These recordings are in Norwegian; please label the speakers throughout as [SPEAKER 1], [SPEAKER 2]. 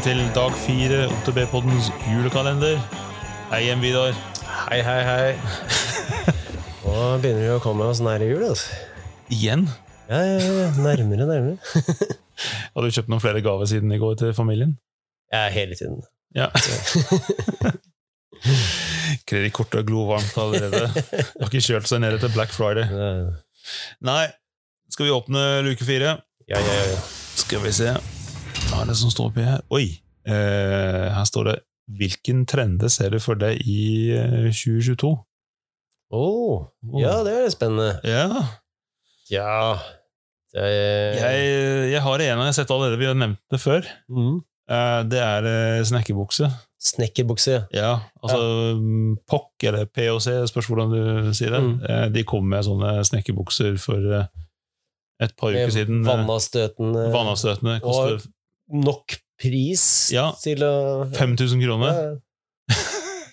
[SPEAKER 1] til dag fire OTB-poddens julekalender. Hei igjen, Vidar.
[SPEAKER 2] Hei, hei, hei. Nå begynner vi å komme oss nær jul, altså.
[SPEAKER 1] Igjen?
[SPEAKER 2] Ja, ja, ja. Nærmere, nærmere.
[SPEAKER 1] Har du kjøpt noen flere gaver siden i går til familien?
[SPEAKER 2] Ja, hele tiden.
[SPEAKER 1] Ja. Kredittkortet er glovarmt allerede. Har ikke kjørt seg ned til Black Friday.
[SPEAKER 2] Ja,
[SPEAKER 1] Nei, skal vi åpne luke fire?
[SPEAKER 2] ja, ja. ja.
[SPEAKER 1] Skal vi se. Hva er det som står oppi her? Oi! Eh, her står det 'Hvilken trende ser du for deg i eh, 2022?'
[SPEAKER 2] Oh, ja, det er spennende.
[SPEAKER 1] Ja,
[SPEAKER 2] Ja det er,
[SPEAKER 1] jeg, jeg har en jeg har sett allerede. Vi har nevnt det før.
[SPEAKER 2] mm.
[SPEAKER 1] Eh, det er eh, snekkerbukse.
[SPEAKER 2] Snekkerbukse.
[SPEAKER 1] Ja, altså ja. POC eller POC, spørs hvordan du sier det.
[SPEAKER 2] Mm.
[SPEAKER 1] Eh, De kom med sånne snekkerbukser for eh, et par uker siden. Eh,
[SPEAKER 2] Vannavstøtende.
[SPEAKER 1] Vannavstøtende. Koster
[SPEAKER 2] Nok pris
[SPEAKER 1] Ja.
[SPEAKER 2] til å
[SPEAKER 1] 5000 kroner.
[SPEAKER 2] Ja,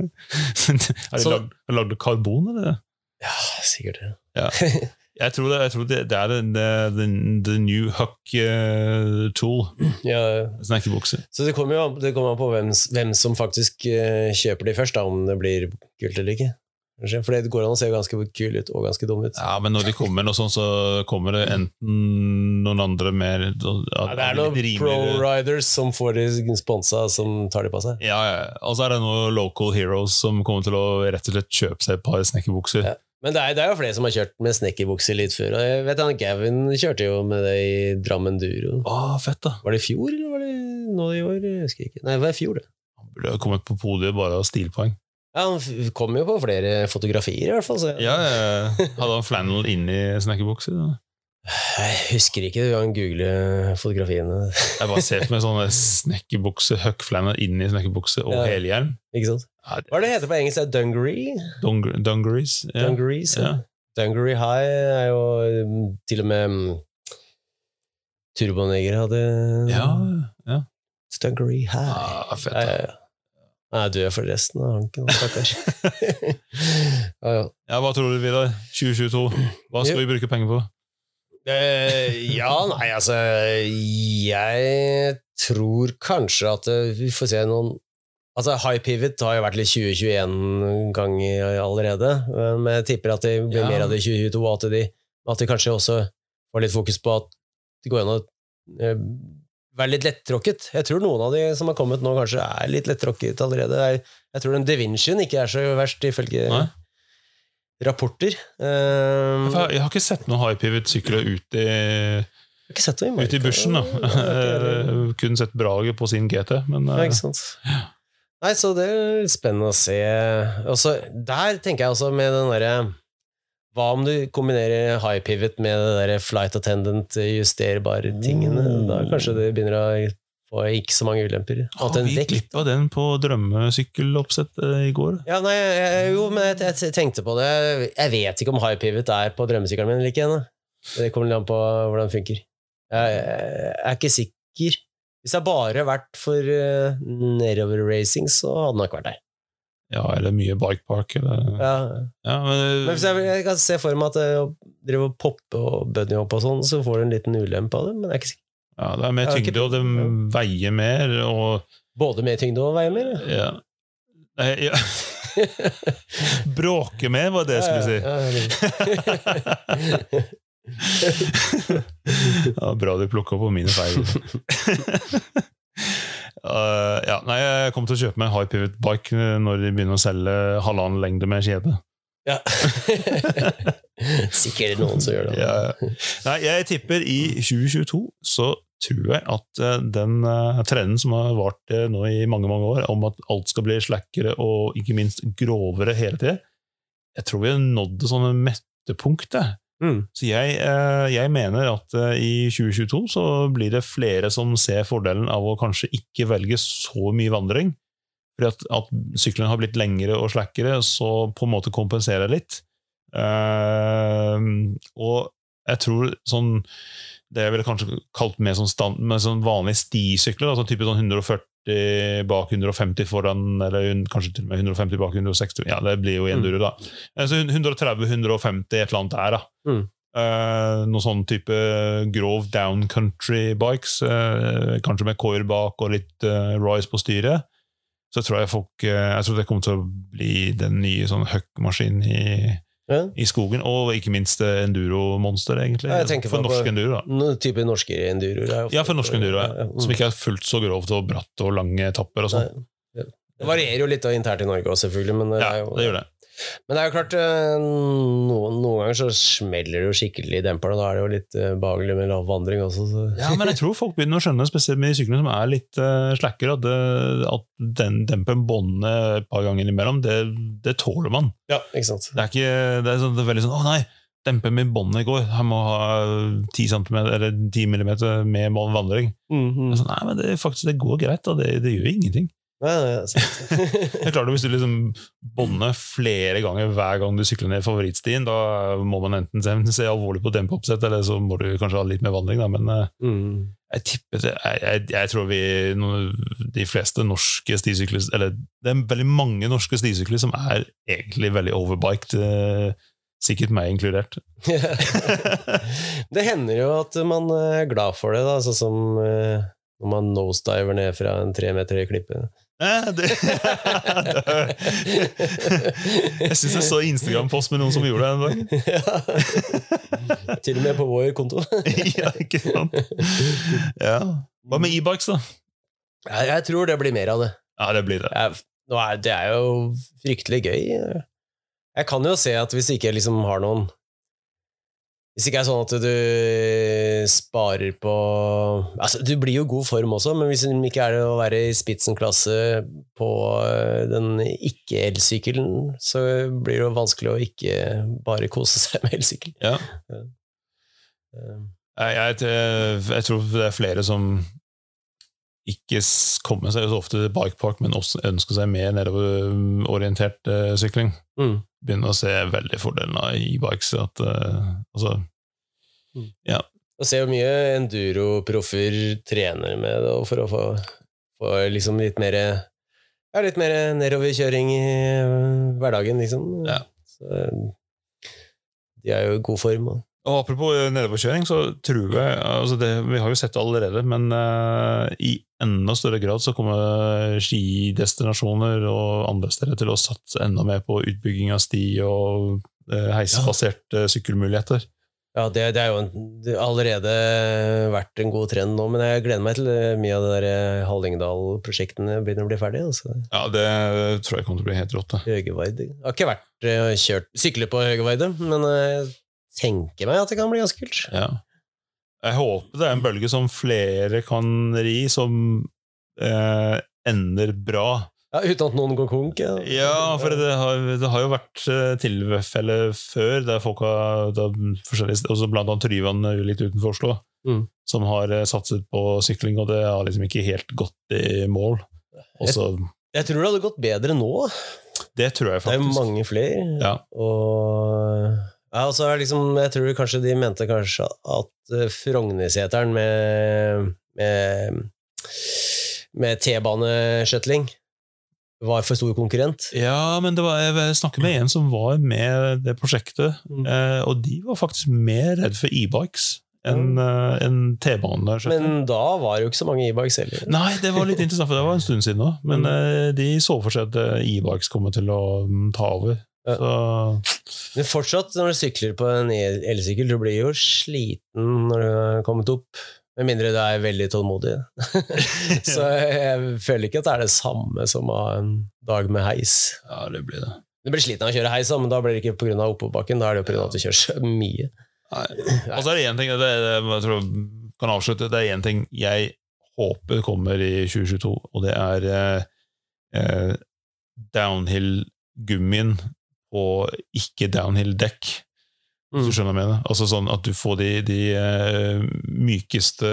[SPEAKER 1] Har de lagd, lagd karbon, eller?
[SPEAKER 2] ja, sikkert det.
[SPEAKER 1] Jeg tror det, jeg tror det, det er the, the, the new huck uh, tool.
[SPEAKER 2] Ja,
[SPEAKER 1] Snekkerbukse.
[SPEAKER 2] så det kommer jo an på hvem, hvem som faktisk uh, kjøper de først, da, om det blir kult eller ikke. For det går an å se ganske kul ut og ganske dum ut.
[SPEAKER 1] Ja, men når de kommer noe sånt, så kommer det enten noen andre mer
[SPEAKER 2] Ja, det er noen pro-riders som får de sponsa, som tar de på seg.
[SPEAKER 1] Ja, ja. Og så er det noen local heroes som kommer til å rett og slett kjøpe seg et par snekkerbukser.
[SPEAKER 2] Ja. Men det er, det er jo flere som har kjørt med snekkerbukser litt før. Og jeg vet han Gavin kjørte jo med det i Drammen Duro.
[SPEAKER 1] Å, fett, da.
[SPEAKER 2] Var det i fjor, eller var det nå i år? Jeg husker ikke. Nei, det var i fjor, det.
[SPEAKER 1] Han burde kommet på podiet bare av stilpoeng.
[SPEAKER 2] Ja, Han kom jo på flere fotografier, i hvert fall. Så
[SPEAKER 1] Ja, ja. Hadde han flannel inni snekkerbukser? da?
[SPEAKER 2] jeg husker ikke, du kan google fotografiene.
[SPEAKER 1] Jeg bare ser for meg sånne snekkerbukse, huck flannel inni snekkerbukse og
[SPEAKER 2] Ja.
[SPEAKER 1] helhjelm.
[SPEAKER 2] Ikke sant?
[SPEAKER 1] Ja, det-
[SPEAKER 2] Hva er det heter på engelsk? Dungaree?
[SPEAKER 1] Dung- Dungarees. Ja.
[SPEAKER 2] Dungarees, ja. Dungaree High er jo um, til og med um, Turboneger hadde
[SPEAKER 1] Ja, ja.
[SPEAKER 2] Dungaree High.
[SPEAKER 1] Ah, fett,
[SPEAKER 2] ja, ja. Han er død for resten av hanken, stakkars. ja, ja.
[SPEAKER 1] Ja, hva tror du, Vidar? 2022. Hva skal
[SPEAKER 2] Jo.
[SPEAKER 1] vi bruke penger på?
[SPEAKER 2] Eh, ja, nei, altså Jeg tror kanskje at eh, vi får se noen Altså, High pivot har jo vært litt 2021-ganger allerede, eh, men jeg tipper at det blir
[SPEAKER 1] Ja.
[SPEAKER 2] mer av det i 2022, og at de, at de kanskje også får litt fokus på at det går an å være litt lettråkket. Jeg tror noen av de som har kommet nå, kanskje er litt lettråkket allerede. Jeg, jeg tror den Da Vincien ikke er så verst, ifølge
[SPEAKER 1] Nei?
[SPEAKER 2] rapporter.
[SPEAKER 1] Um, Jeg jeg har ikke sett noen high pivot-sykler ut i,
[SPEAKER 2] jeg ikke sett det i
[SPEAKER 1] Ut i bushen. da.
[SPEAKER 2] Ikke.
[SPEAKER 1] Eh, Kun sett Brage på sin GT, men
[SPEAKER 2] Ja,
[SPEAKER 1] eh,
[SPEAKER 2] ikke sant. Nei, så det er spennende å se. Også, der tenker jeg også med den derre Hva om du kombinerer high pivot med det der flight attendant, justerbare tingene?
[SPEAKER 1] Mm.
[SPEAKER 2] Da kanskje det begynner å få ikke så mange ulemper.
[SPEAKER 1] har
[SPEAKER 2] Annet
[SPEAKER 1] vi klippa den på drømmesykkeloppsettet i går?
[SPEAKER 2] Ja, nei, jeg, jo, men jeg, jeg tenkte på det. Jeg vet ikke om high pivot er på drømmesykkelen min eller ikke ennå. Det kommer litt an på hvordan det funker. Jeg, jeg er ikke sikker. Hvis jeg bare vært for uh, nedover-racing, så hadde den nok vært der.
[SPEAKER 1] Ja, eller mye bikepark? Eller...
[SPEAKER 2] Ja,
[SPEAKER 1] Ja, men,
[SPEAKER 2] Men hvis jeg, jeg kan se for meg at å drive og poppe og bunny opp og sånn, så får du en liten ulempe av det, men jeg er ikke sikker.
[SPEAKER 1] ja, det er mer tyngde,
[SPEAKER 2] ikke
[SPEAKER 1] og det veier mer, og
[SPEAKER 2] Både mer tyngde og veier mer. ja.
[SPEAKER 1] Nei, ja. Bråke mer, var det jeg skulle si.
[SPEAKER 2] Ja,
[SPEAKER 1] bra du plukka på mine feil. Uh, ja, nei, Jeg kommer til å kjøpe meg en high pivot bike når de begynner å selge halvannen lengde med kjede.
[SPEAKER 2] Ja. Sikkert noen som gjør det.
[SPEAKER 1] Ja, ja. Nei, jeg tipper i 2022 så tror jeg at eh, den uh, trenden som har vart uh, nå i mange mange år, om at alt skal bli slakkere og ikke minst grovere hele tida, jeg tror vi har nådd det sånne mettepunktet.
[SPEAKER 2] Mm.
[SPEAKER 1] Så jeg, eh, jeg mener at eh, i 2022 så blir det flere som ser fordelen av å kanskje ikke velge så mye vandring. Fordi at, at syklene har blitt lengre og slakkere, så på en måte kompenserer litt. Uh, og jeg tror sånn Det jeg ville kanskje kalt mer sånn, stand, sånn vanlige stisykler, altså type sånn 140 bak 150 foran, eller kanskje til og med 150 bak 160. Ja, det blir jo enduro, da. Altså 130-150, et eller annet der, da.
[SPEAKER 2] Mm.
[SPEAKER 1] Eh, noen sånn type grov downcountry bikes, eh, kanskje med coir bak og litt eh, rise på styret. Så tror jeg folk eh, Jeg tror det kommer til å bli den nye sånn Huck-maskinen i,
[SPEAKER 2] Ja.
[SPEAKER 1] i skogen. Og ikke minst eh, enduro-monster, egentlig.
[SPEAKER 2] Ja,
[SPEAKER 1] for
[SPEAKER 2] på-
[SPEAKER 1] norsk enduro, da.
[SPEAKER 2] Type norske enduroer. er
[SPEAKER 1] Ja, for norsk enduro, ja.
[SPEAKER 2] Ja, ja.
[SPEAKER 1] som ikke er fullt så grovt og bratt og lange etapper og sånn.
[SPEAKER 2] Det varierer jo litt internt i Norge òg, selvfølgelig. Men det,
[SPEAKER 1] Ja,
[SPEAKER 2] jo,
[SPEAKER 1] det gjør det.
[SPEAKER 2] Men det er jo klart, eh, noen, noen ganger så smeller det jo skikkelig i demperne. Da er det jo litt eh, behagelig med lavvandring også. Så.
[SPEAKER 1] Ja, men jeg tror folk begynner å skjønne, spesielt med de syklene som er litt uh, slakkere, at, at den dempen bånder et par ganger innimellom. det, det tåler man.
[SPEAKER 2] Ja, ikke sant.
[SPEAKER 1] Det er, ikke, det er, sånn, det er veldig sånn 'Å nei, dempen min båndet går. Jeg må ha 10 centimeter, eller 10 millimeter med vandring'. Mm er sånn, nei, men det, faktisk, det går greit, da. Det, det gjør ingenting.
[SPEAKER 2] Nei, nei, ja.
[SPEAKER 1] Det er klart at Hvis du liksom bånder flere ganger hver gang du sykler ned favorittstien, da må man enten se, se alvorlig på dempeoppsett, eller så må du kanskje ha litt mer vandring. Da. Men eh,
[SPEAKER 2] Mhm.
[SPEAKER 1] jeg tipper jeg, jeg, jeg tror vi De fleste norske stisykler Eller det er veldig mange norske stisykler som er egentlig veldig overbiked. eh, Sikkert meg inkludert.
[SPEAKER 2] det hender jo at man er glad for det, da, sånn som eh, når man nosediver ned fra en tre meter høy klippe.
[SPEAKER 1] Eh, det, jeg syns jeg så Instagram-post med noen som gjorde det en dag.
[SPEAKER 2] Ja. Til og med på vår konto.
[SPEAKER 1] ja, ikke sant? Ja. Hva med e-bikes, da?
[SPEAKER 2] Jeg, jeg tror det blir mer av det.
[SPEAKER 1] Ja, det blir det.
[SPEAKER 2] Jeg, er, det er jo fryktelig gøy. Jeg kan jo se at hvis ikke jeg liksom har noen Hvis det ikke er sånn at du sparer på Altså, du blir jo god form også, men hvis det ikke er det å være i spitsenklasse på eh, den ikke-elsykkelen, så blir det jo vanskelig å ikke bare kose seg med elsykkel.
[SPEAKER 1] Ja.
[SPEAKER 2] Eh,
[SPEAKER 1] Jeg, jeg, jeg tror det er flere som ikke kommer seg så ofte til bikepark, men også ønsker seg mer nedoverorientert uh, sykling.
[SPEAKER 2] Mm.
[SPEAKER 1] Begynner å se veldig fordelen av e-bikes. At, eh, altså,
[SPEAKER 2] Og ser jo mye enduro-proffer trener med det, for å få, få liksom litt mer ja, litt mer nedoverkjøring i øh, hverdagen, liksom.
[SPEAKER 1] Ja.
[SPEAKER 2] Så øh, de er jo i god form. Og.
[SPEAKER 1] Og Apropos eh, nedoverkjøring, så tror jeg altså det, Vi har jo sett det allerede, men uh, i enda større grad så kommer skidestinasjoner og andre steder til å satse enda mer på utbygging av sti og uh, heisbaserte sykkelmuligheter.
[SPEAKER 2] Ja, det, det er jo en, det har allerede vært en god trend nå, men jeg gleder meg til øh, mye av det der øh, Hallingdal-prosjektene begynner å bli ferdig. Altså.
[SPEAKER 1] Ja, Det tror jeg kommer til å bli helt rått.
[SPEAKER 2] Høgeveide. Jeg har ikke vært øh, kjørt sykle på Høgeveide, men jeg tenker meg at det kan bli ganske kult.
[SPEAKER 1] Ja. Jeg håper det er en bølge som flere kan ri, som eh, ender bra.
[SPEAKER 2] Ja, Uten at noen går konk. Ja,
[SPEAKER 1] Ja, for det har, det har jo vært tilfelle tilfeller før der folk har da, også Blant annet Tryvann eh, litt utenfor Oslo,
[SPEAKER 2] Mm.
[SPEAKER 1] som har eh, satset på sykling, og det har liksom ikke helt gått i mål. Også, jeg,
[SPEAKER 2] Jeg tror det hadde gått bedre nå.
[SPEAKER 1] det tror jeg faktisk.
[SPEAKER 2] Det er jo mange flere.
[SPEAKER 1] Ja.
[SPEAKER 2] Og ja, altså, så liksom, jeg tror kanskje de mente kanskje at eh, Frognerseteren med, med, med T-baneshuttling var for stor konkurrent.
[SPEAKER 1] Ja, men det var, jeg snakket med en som var med det prosjektet,
[SPEAKER 2] Mm.
[SPEAKER 1] eh, og de var faktisk mer redd for e-bikes enn eh, enn T-bane.
[SPEAKER 2] Men da var det jo ikke så mange e-bikes heller.
[SPEAKER 1] Nei, det var litt interessant, for det var en stund siden òg. Men
[SPEAKER 2] Mm.
[SPEAKER 1] eh, de så for seg at eh, e-bikes kommer til å mm, ta over.
[SPEAKER 2] Ja.
[SPEAKER 1] Så
[SPEAKER 2] Men fortsatt, når du sykler på en elsykkel, du blir jo sliten når du har kommet opp. Med mindre du er veldig tålmodig. så jeg føler ikke at det er det samme som å ha en dag med heis.
[SPEAKER 1] ja, det blir det.
[SPEAKER 2] Du blir sliten av å kjøre heis, men da blir det ikke pga. oppoverbakken. Da er det jo pga. at du kjører så mye.
[SPEAKER 1] Nei. Og så er det én ting det, det, jeg tror kan avslutte. Det er én ting jeg håper kommer i 2022, og det er eh, eh, downhill-gummien på ikke-downhill-dekk. Hvis du
[SPEAKER 2] Mm.
[SPEAKER 1] skjønner jeg mener? Altså sånn at du får de, de uh, mykeste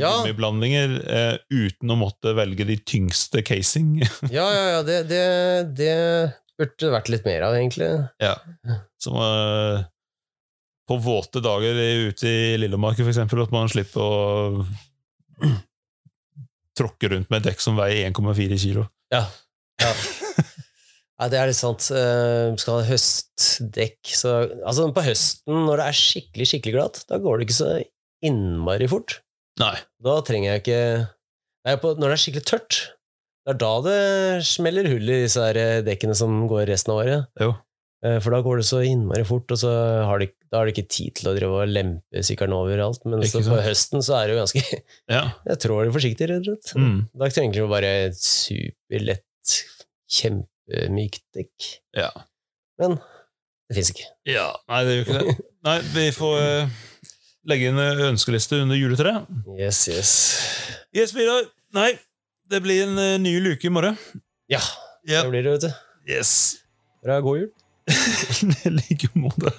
[SPEAKER 2] Ja.
[SPEAKER 1] gummiblandinger uh, uten å måtte velge de tyngste casing.
[SPEAKER 2] Ja, ja, ja, det, det, det burde det vært litt mer av, egentlig.
[SPEAKER 1] Som uh, på våte dager ute i Lillemark, for eksempel, at man slipper å tråkke rundt med et dekk som veier 1,4 kilo.
[SPEAKER 2] Ja. ja. Ja, det er litt sant. Uh, skal ha høstdekk så, Altså, på høsten, når det er skikkelig, skikkelig glatt, da går det ikke så innmari fort.
[SPEAKER 1] Nei.
[SPEAKER 2] Da trenger jeg ikke Nei, på, Når det er skikkelig tørt, det er da det smeller hull i disse her eh, dekkene som går resten av året.
[SPEAKER 1] Jo.
[SPEAKER 2] Uh, for da går det så innmari fort, og så har de, da har de ikke tid til å drive og lempe sykkelen overalt. Men så på høsten så er det jo ganske
[SPEAKER 1] Ja.
[SPEAKER 2] Jeg trår det forsiktig, rett og slett.
[SPEAKER 1] Mm.
[SPEAKER 2] Da trenger du bare et superlett, kjempemykt dekk.
[SPEAKER 1] ja.
[SPEAKER 2] Men det fins ikke.
[SPEAKER 1] Ja, Nei, det gjør ikke det. Nei, vi får uh, legge inn ønskeliste under juletreet.
[SPEAKER 2] Yes, yes.
[SPEAKER 1] Yes, Vidar. Nei, det blir en uh, ny luke i morgen.
[SPEAKER 2] Ja,
[SPEAKER 1] yep.
[SPEAKER 2] det blir det, vet du.
[SPEAKER 1] Yes.
[SPEAKER 2] Bra, god jul.
[SPEAKER 1] I like måte.